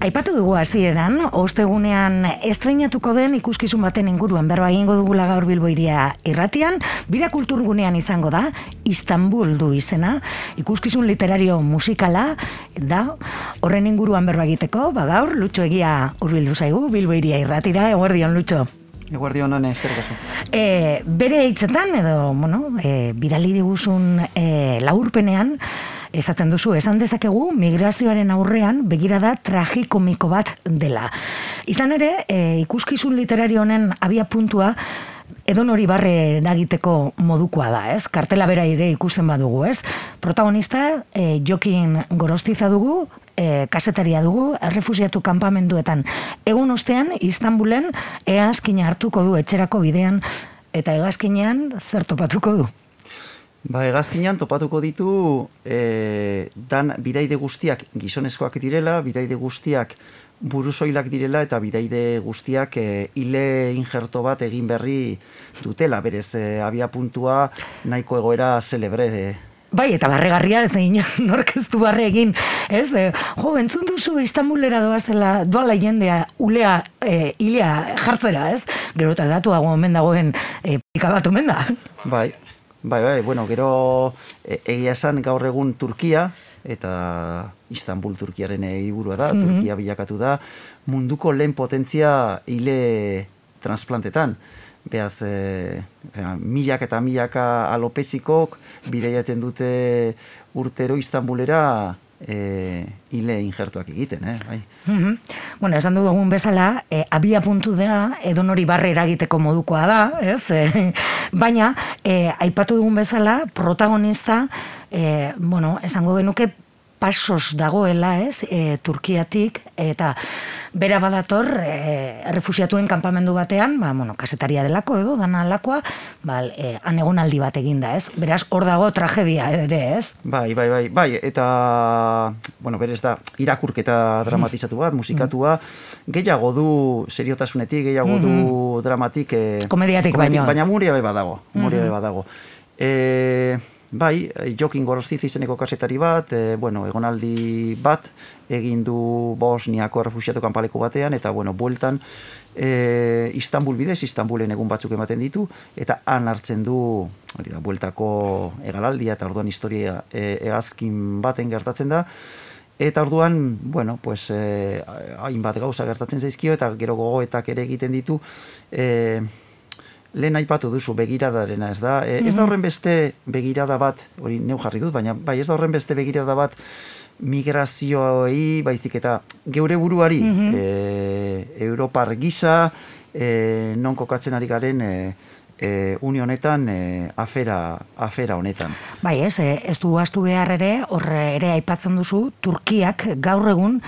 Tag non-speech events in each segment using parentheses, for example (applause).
Aipatu dugu hasieran, ostegunean estreinatuko den ikuskizun baten inguruan berba egingo dugula gaur Bilbo iria irratian, bira kulturgunean izango da, Istanbul du izena, ikuskizun literario musikala, da, horren inguruan berba egiteko, ba gaur, Lutxo egia urbildu zaigu, Bilbo iria irratira, eguerdion Lutxo. Eguardion honen, eskerrik E, bere hitzetan, edo, bueno, e, bidali diguzun e, laurpenean, esaten duzu, esan dezakegu migrazioaren aurrean begirada tragikomiko bat dela. Izan ere, e, ikuskizun literario honen abia puntua, edon hori barre nagiteko modukoa da, ez? Kartela bera ere ikusten badugu, ez? Protagonista, e, Jokin Gorostiza dugu, e, kasetaria dugu, errefusiatu kanpamenduetan. Egun ostean, Istanbulen, eazkina hartuko du etxerako bidean, eta egazkinean zer topatuko du? Ba, egazkinean topatuko ditu e, dan bidaide guztiak gizonezkoak direla, bidaide guztiak buruzoilak direla eta bidaide guztiak e, ile injerto bat egin berri dutela, berez e, abia puntua nahiko egoera celebre e, Bai, eta barregarria ez egin (laughs) nork ez du barre egin, ez? E, jo, entzun duzu Istanbulera doazela, doala jendea, ulea, e, ilea jartzera, ez? Gero eta datu hago omen dagoen e, pika bat omen da. Bai, Bai, bai, bueno, gero e, egia esan gaur egun Turkia, eta Istanbul Turkiaren iburua da, mm Turkia bilakatu da, munduko lehen potentzia hile transplantetan. Beaz, e, milak eta milaka alopezikok bideiaten dute urtero Istanbulera e, ile injertuak egiten, eh? Bai. Mm Bueno, esan du dugun bezala, e, abia puntu da, edo nori barre eragiteko modukoa da, ez? E, baina, e, aipatu dugun bezala, protagonista, e, bueno, esango genuke, pasos dagoela, ez, e, Turkiatik, eta bera badator, e, refusiatuen kanpamendu batean, ba, bueno, kasetaria delako edo, dana alakoa, ba, e, anegonaldi bat eginda, ez? Beraz, hor dago tragedia ere, ez? Bai, bai, bai, bai, eta, bueno, berez da, irakurketa dramatizatu bat, musikatua, gehiago du seriotasunetik, gehiago du mhm. dramatik, e, komediatik, baina. Baina muria beba dago, muria beba dago. E, Bai, Jokin Gorostiz izeneko kasetari bat, e, bueno, egonaldi bat, egin du Bosniako refusiatu kanpaleko batean, eta, bueno, bueltan, e, Istanbul bidez, Istanbulen egun batzuk ematen ditu, eta han hartzen du, hori da, bueltako egalaldia, eta orduan historia e, egazkin baten gertatzen da, Eta orduan, bueno, pues, eh, hainbat gauza gertatzen zaizkio, eta gero gogoetak ere egiten ditu, eh, lehen aipatu duzu begiradarena, ez da? E, ez da mhm. horren beste begirada bat, hori neu jarri dut, baina bai, ez da horren beste begirada bat migrazioei, baizik eta geure buruari, mm Europar gisa, e, non kokatzen ari garen, e, e, unionetan e, afera, afera honetan. Bai, ez, ez du astu behar ere, horre ere aipatzen duzu, Turkiak gaur egun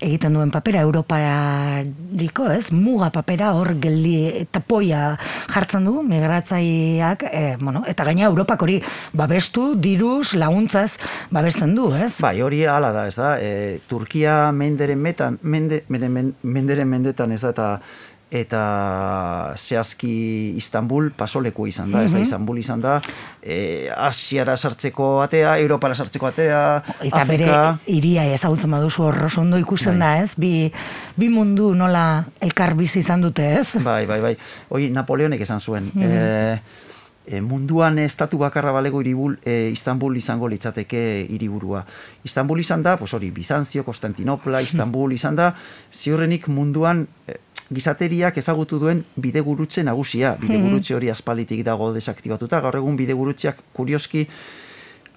egiten duen papera Europariko, ez? Muga papera hor geldi eta poia jartzen du migratzaileak, e, bueno, eta gaina Europak hori babestu, diruz, laguntzaz babesten du, ez? Bai, hori hala da, ez da? E, Turkia menderen metan, mende, menderen mendetan ez da, eta eta zehazki Istanbul pasoleku izan da, mm -hmm. Istanbul izan da, e, Asiara sartzeko atea, Europara sartzeko atea, eta Afrika... bere iria ezagutzen baduzu horroz ondo ikusten bai. da, ez? Bi, bi mundu nola elkar bizi izan dute, ez? Bai, bai, bai. Hoi, Napoleonek esan zuen. Mm -hmm. e, munduan estatu bakarra balego iribul, e, Istanbul izango litzateke hiriburua. Istanbul izan da, pues hori, Bizantzio, Konstantinopla, (laughs) Istanbul izan da, ziurrenik munduan e, gizateriak ezagutu duen bidegurutze nagusia. Bidegurutze hori aspalditik dago desaktibatuta. Gaur egun bidegurutzeak kurioski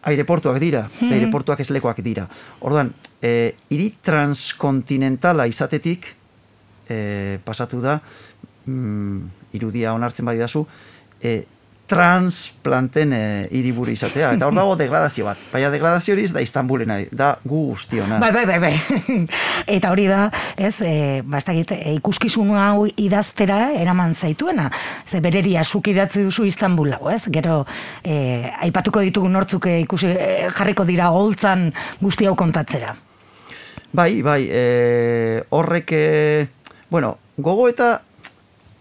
aireportuak dira, aireportuak eslekoak dira. Orduan, e, iri transkontinentala izatetik e, pasatu da, mm, irudia onartzen badidazu, e, transplanten e, iriburu izatea. Eta hor dago (laughs) degradazio bat. Baina degradazio hori da Istanbulena, da gu guztiona. Bai, bai, bai, bai. (laughs) Eta hori da, ez, e, bastakit, e, ikuskizun hau idaztera eraman zaituena. Ze bereri azuk idatzi duzu Istanbul hau, ez? Gero, e, aipatuko ditugu nortzuk e, ikusi, e, jarriko dira holtzan guzti hau kontatzera. Bai, bai, e, horrek, e, bueno, gogo eta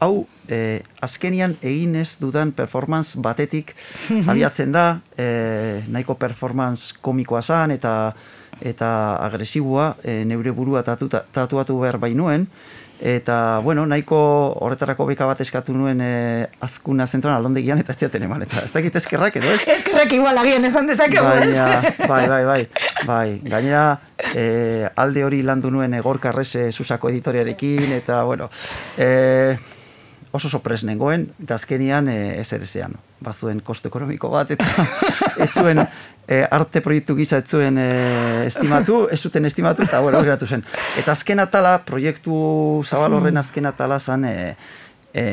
hau e, azkenian egin ez dudan performance batetik abiatzen da, e, nahiko performance komikoa zan eta eta agresibua e, neure burua tatu, tatuatu behar bainuen, eta, bueno, nahiko horretarako beka bat eskatu nuen e, azkuna zentroan alondegian eta etziaten eman, eta ez dakit eskerrak edo ez? Eskerrak igual agian esan dezakegu, ez? Bai, bai, bai, bai, gainera e, alde hori landu nuen egor karrese susako editoriarekin, eta, bueno, e, oso sopres nengoen, eta azkenian e, ez ere zean, bazuen koste ekonomiko bat, eta (laughs) ez zuen e, arte proiektu giza ez zuen e, estimatu, ez zuten estimatu, eta bueno, geratu zen. Eta azken atala, proiektu zabal horren azken atala zan, e, e,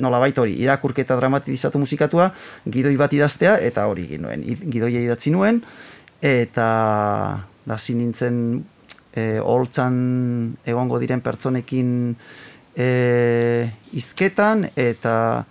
nola baita hori, irakurketa dramatizatu musikatua, gidoi bat idaztea, eta hori ginoen, gidoia idatzi nuen, eta da nintzen e, holtzan egongo diren pertsonekin e, izketan eta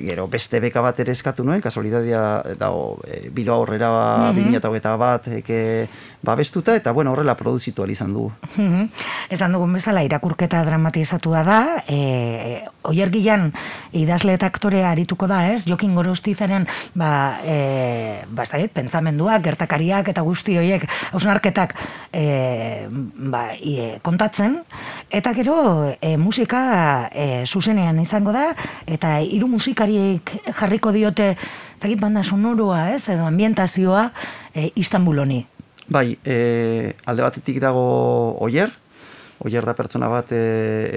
gero beste beka bat ere eskatu nuen, kasualidadia dago e, bilo aurrera mm -hmm. bat eke, babestuta eta bueno, horrela produzitu izan du. Mm Esan dugun bezala irakurketa dramatizatua da, e, oiergian idazle eta aktorea arituko da, ez? Jokin gorostizaren ba, e, ba, pentsamenduak, gertakariak eta guzti horiek hausnarketak e, ba, kontatzen, eta gero e, musika e, zuzenean izango da, eta hiru musikarik jarriko diote Zagit banda sonoroa, ez, edo ambientazioa e, Istanbul honi. Bai, e, alde batetik dago oier, oier da pertsona bat e,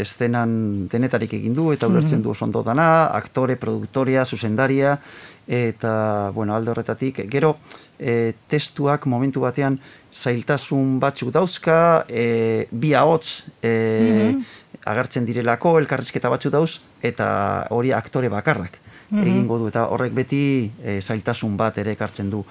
estenan denetarik egin du, eta ulertzen du oso dana, aktore, produktoria, zuzendaria, eta, bueno, alde horretatik, gero, e, testuak momentu batean zailtasun batzuk dauzka, e, bi ahots e, mhm. agertzen direlako, elkarrizketa batzuk dauz, eta hori aktore bakarrak mhm. egingo du, eta horrek beti e, zailtasun bat ere ekartzen du.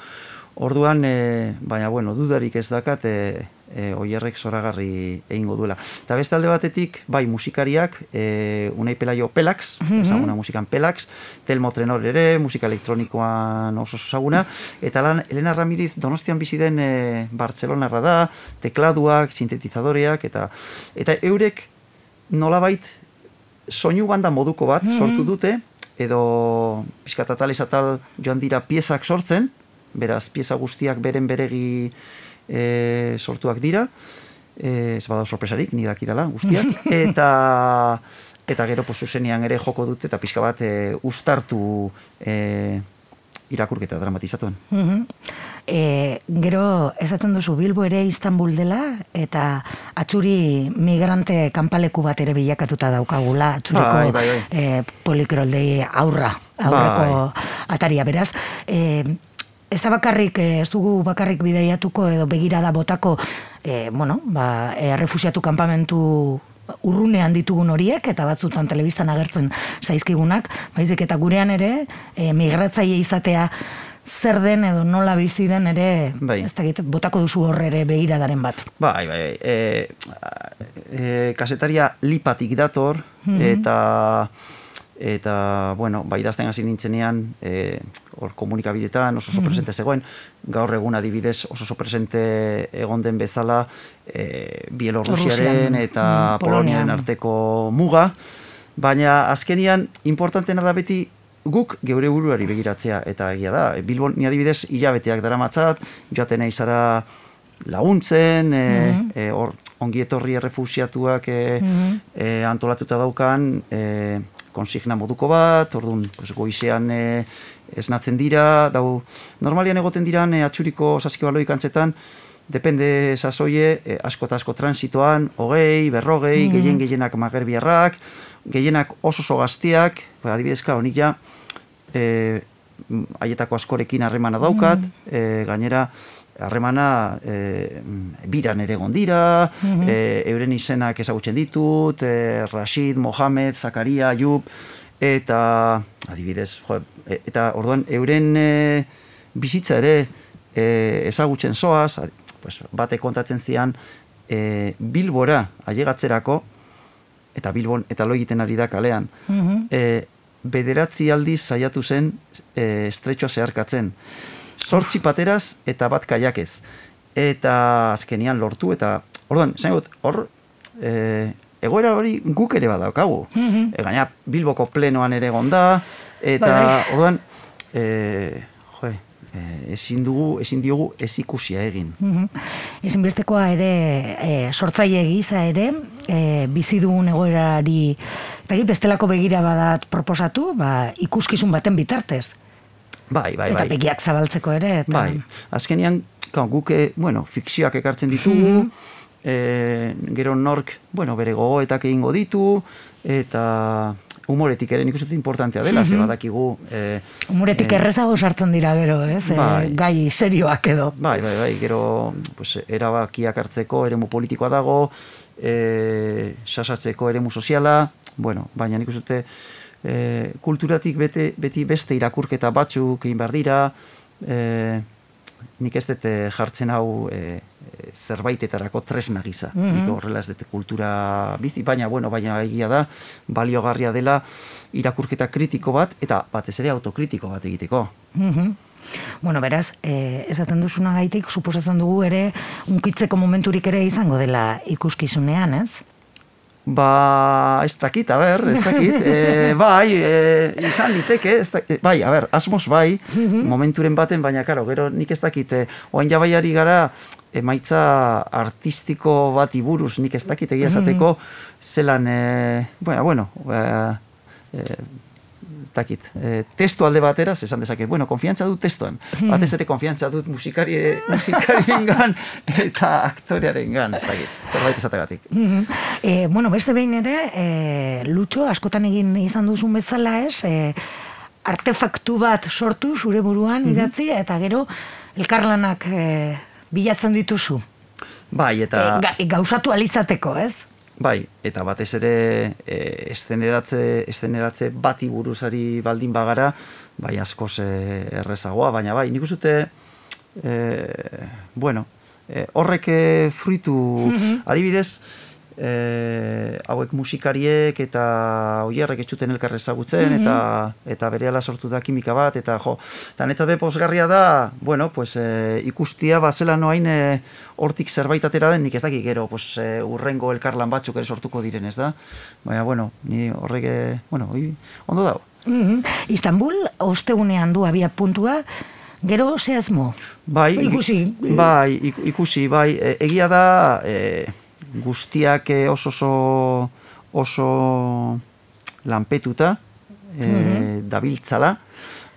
Orduan, e, baina, bueno, dudarik ez dakat, e, e, oierrek zoragarri egingo duela. Eta beste alde batetik, bai, musikariak, e, unai pelaio Pelax, mm -hmm. musikan Pelax, Telmo Trenor ere, musika elektronikoan oso zaguna, eta lan, Elena Ramiriz donostian bizi den e, Bartzelonarra da, tekladuak, sintetizadoreak, eta eta eurek nolabait soinu banda moduko bat mhm. sortu dute, edo pizkatatal esatal joan dira piezak sortzen, beraz, pieza guztiak beren beregi e, sortuak dira, e, ez badao sorpresarik, ni dakidala guztiak, (laughs) eta eta gero posu ere joko dute, eta pixka bat e, ustartu e, irakurketa dramatizatuen. Mm e, gero, esaten duzu, Bilbo ere Istanbul dela, eta atxuri migrante kanpaleku bat ere bilakatuta daukagula, atxuriko bai, bai, bai. E, aurra, aurreko bai. ataria, beraz. E, ez da bakarrik, eh, ez dugu bakarrik bideiatuko edo begirada botako, e, bueno, ba, e, refusiatu kanpamentu urrunean ditugun horiek, eta batzutan telebistan agertzen zaizkigunak, baizik eta gurean ere, e, migratzaile izatea zer den edo nola bizi den ere, bai. ez da botako duzu horre ere begiradaren bat. Bai, bai, e, e, kasetaria lipatik dator, mhm. eta eta bueno, bai dazten hasi nintzenean e, hor komunikabidetan oso oso mhm. presente zegoen, gaur egun adibidez oso oso presente egon den bezala e, Bielorrusiaren eta mm, Poloniaren arteko muga, baina azkenian importantena da beti guk geure buruari begiratzea. Eta egia da, Bilbon ni adibidez hilabeteak dara matzat, joaten nahi zara laguntzen, e, mm -hmm. hor ongietorri errefusiatuak e, mm antolatuta daukan, e, konsigna moduko bat, orduan, pues, goizean e, esnatzen dira, dau, normalian egoten diran e, atxuriko saskibaloi kantzetan, depende sasoie, e, asko eta asko transitoan, hogei, berrogei, mm. gehien gehienak magerbiarrak, gehienak oso oso gaztiak, ba, adibidezka, honik ja, e, haietako askorekin harremana daukat, mm. gainera, harremana e, biran ere gondira, mm euren izenak ezagutzen ditut, e, Rashid, Mohamed, Zakaria, Ayub, eta adibidez, jo, e, eta orduan euren e, bizitza ere e, ezagutzen zoaz, pues, bate kontatzen zian, e, Bilbora ailegatzerako, eta Bilbon eta lo egiten ari da kalean, mm bederatzi aldiz saiatu zen e, estretxoa zeharkatzen sortzi pateraz eta bat kaiakez. Eta azkenian lortu eta, orduan, zain hor, e, egoera hori guk ere badaukagu. Mhm. E, gaina Bilboko plenoan ere gonda, eta Bai, bai. orduan, e, jo, e, ezin dugu, ezin diogu ez ikusia egin. Mhm. Ezinbestekoa ere e, sortzaile gisa ere e, bizi dugun egoerari eta bestelako begira badat proposatu, ba, ikuskizun baten bitartez. Bai, bai, eta bai. begiak zabaltzeko ere. Eta, Bai, azkenean, guk, eh, bueno, fikzioak ekartzen ditugu, e, gero nork, bueno, bere gogoetak egingo ditu, eta humoretik ere nik uste importantea dela, ze badakigu... E, Umuretik errezago sartzen dira gero, ez? E, Bai. gai serioak edo. Bai, bai, bai, gero pues, erabakiak hartzeko eremu politikoa dago, e, sasatzeko eremu soziala, bueno, baina nik uste e, kulturatik bete, beti beste irakurketa batzuk egin behar dira, e, nik ez dut eh, jartzen hau e, e, zerbaitetarako tresna gisa. Nik horrela ez dut kultura bizi, baina, bueno, baina egia da, baliogarria dela irakurketa kritiko bat, eta batez ere autokritiko bat egiteko. Mhm. Bueno, beraz, e, esaten duzuna gaitik, suposatzen dugu ere, unkitzeko momenturik ere izango dela ikuskizunean, ez? Ba, ez dakit, a ber, ez dakit. (laughs) E, bai, e, izan liteke, ez dakit, bai, a ber, asmoz bai, momenturen baten, baina, karo, gero nik ez dakit, e, oain jabaiari gara, emaitza artistiko bat iburuz, nik ez dakit egia esateko, zelan, e, bueno, bueno, e, e, ez dakit, e, testu alde batera, esan dezaket, bueno, konfiantza dut testuan, batez ere konfiantza dut musikari, musikarien gan, (laughs) eta aktorearen gan, ez dakit, zerbait esategatik. Mhm. E, bueno, beste behin ere, e, Lutxo, askotan egin izan duzun bezala ez, e, artefaktu bat sortu zure buruan idatzi, eta gero elkarlanak e, bilatzen dituzu. Bai, eta... E, ga, gauzatu alizateko, ez? Bai, eta batez ere e, esteneratze, esteneratze bati buruzari baldin bagara, bai askoz e, errezagoa, baina bai, nik uste e, bueno, e, horrek e, fruitu, (laughs) adibidez, e, hauek musikariek eta oierrek etxuten elkar ezagutzen eta eta berehala sortu da kimika bat eta jo, eta netzate posgarria da, bueno, pues e, ikustia bazela noain e, hortik zerbait atera den, nik ez dakik gero, pues e, urrengo elkarlan batzuk ere sortuko diren, ez da? Baina, bueno, ni horrek, e, bueno, oi, ondo dago. Mhm. Istanbul, ostegunean du abia puntua, gero zehazmo. Bai, Ikusi. Bai, ik- ikusi, bai, e, egia da e, guztiak e, oso oso oso lanpetuta e, dabiltzala,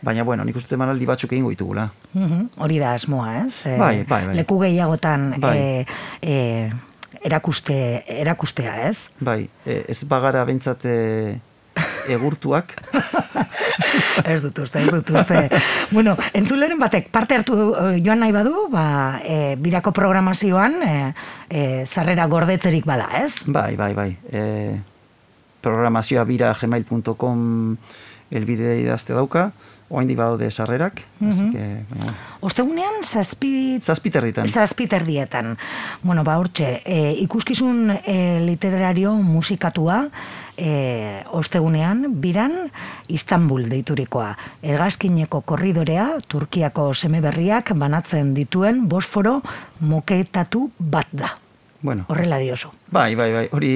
baina bueno, nik uste manaldi batzuk egingo ditugula. Mhm, Hori da asmoa, ez? E, Bai, bai, bai. Leku gehiagotan Bai. e, e, erakuste, erakustea, ez? Bai, ez bagara bentsat e, egurtuak. (laughs) ez dut uste, ez dut uste. bueno, entzuleren batek parte hartu eh, joan nahi badu, ba, e, birako programazioan e, e, zarrera gordetzerik bada, ez? Bai, bai, bai. E, programazioa bira gmail.com elbide idazte dauka, oaindik badaude sarrerak, que, baina, Ostegunean, zazpi... zazpiterritan. Zazpiterdietan. Bueno, ba, hortxe, e, ikuskizun e, literario musikatua e, ostegunean, biran, Istanbul deiturikoa. Ergazkineko korridorea, Turkiako semeberriak banatzen dituen bosforo moketatu bat da. Bueno, Horrela diozu. Bai, bai, bai, hori,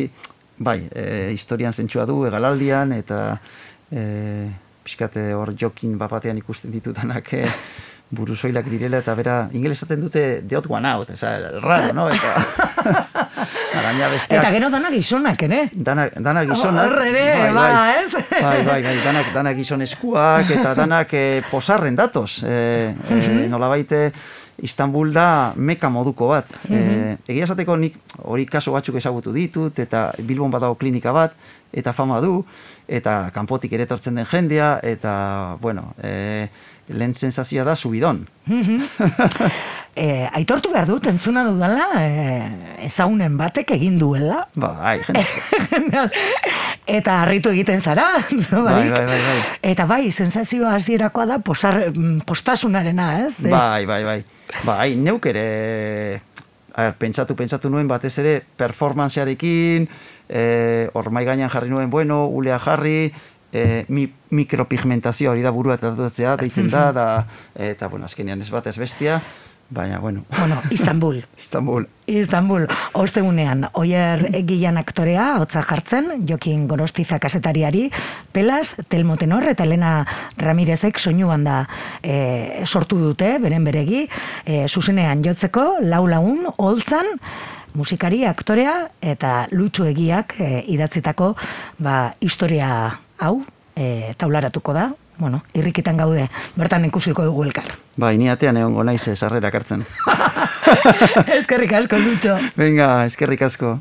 bai, e, historian zentsua du, egalaldian, eta e, pixkate hor jokin bapatean ikusten ditudanak e, buruzoilak direla, eta bera, ingelesaten dute the odd one out, eza, raro, no? Eta, (laughs) gaina besteak... Eta gero dana gizonak, ere? Danak, danak gizonak... Hor ere, bai, ba, ez? Bai, bai, bai, danak, danak gizonezkuak eta danak e, posarren datoz. E, e, nolabait e, Istanbul da meka moduko bat. E, egia esateko nik hori kaso batzuk ezagutu ditut, eta Bilbon badago klinika bat, eta fama du, eta kanpotik ere etortzen den jendea, eta, bueno, e, lehen sensazioa da subidon. (laughs) E, aitortu behar dut, entzuna dudala, e, ezagunen batek egin duela, Bai, jende, (laughs) eta harritu egiten zara, (laughs) no, Bai, bai, bai, bai. Eta bai, sensazio hasierakoa da posar, mm, postasunarena, ez? E, Bai, bai, bai. Bai, neuk ere a pentsatu, pentsatu nuen batez ere performancearekin, eh, hor mai gainean jarri nuen, bueno, ulea jarri, eh, mi, mikropigmentazioa hori da burua tatuatzea, (laughs) deitzen da, da, eta, bueno, azkenean ez bat ez bestia, baina, bueno. Bueno, Istanbul. (laughs) Istanbul. Istanbul, ostegunean, oier egilan aktorea, hotza jartzen, Jokin Gorostiza kasetariari, Pelas, Telmo Tenor eta Elena Ramirezek soinu banda e, sortu dute, beren beregi, e, zuzenean jotzeko, lau laun, holtzan, musikari, aktorea eta lutsu egiak e, idatzitako ba, historia hau, e, taularatuko da, bueno, irrikitan gaude, bertan ikusiko dugu elkar. Bai, ni atean egongo naiz sarrera hartzen. (laughs) eskerrik asko, Lutxo. Venga, eskerrik asko.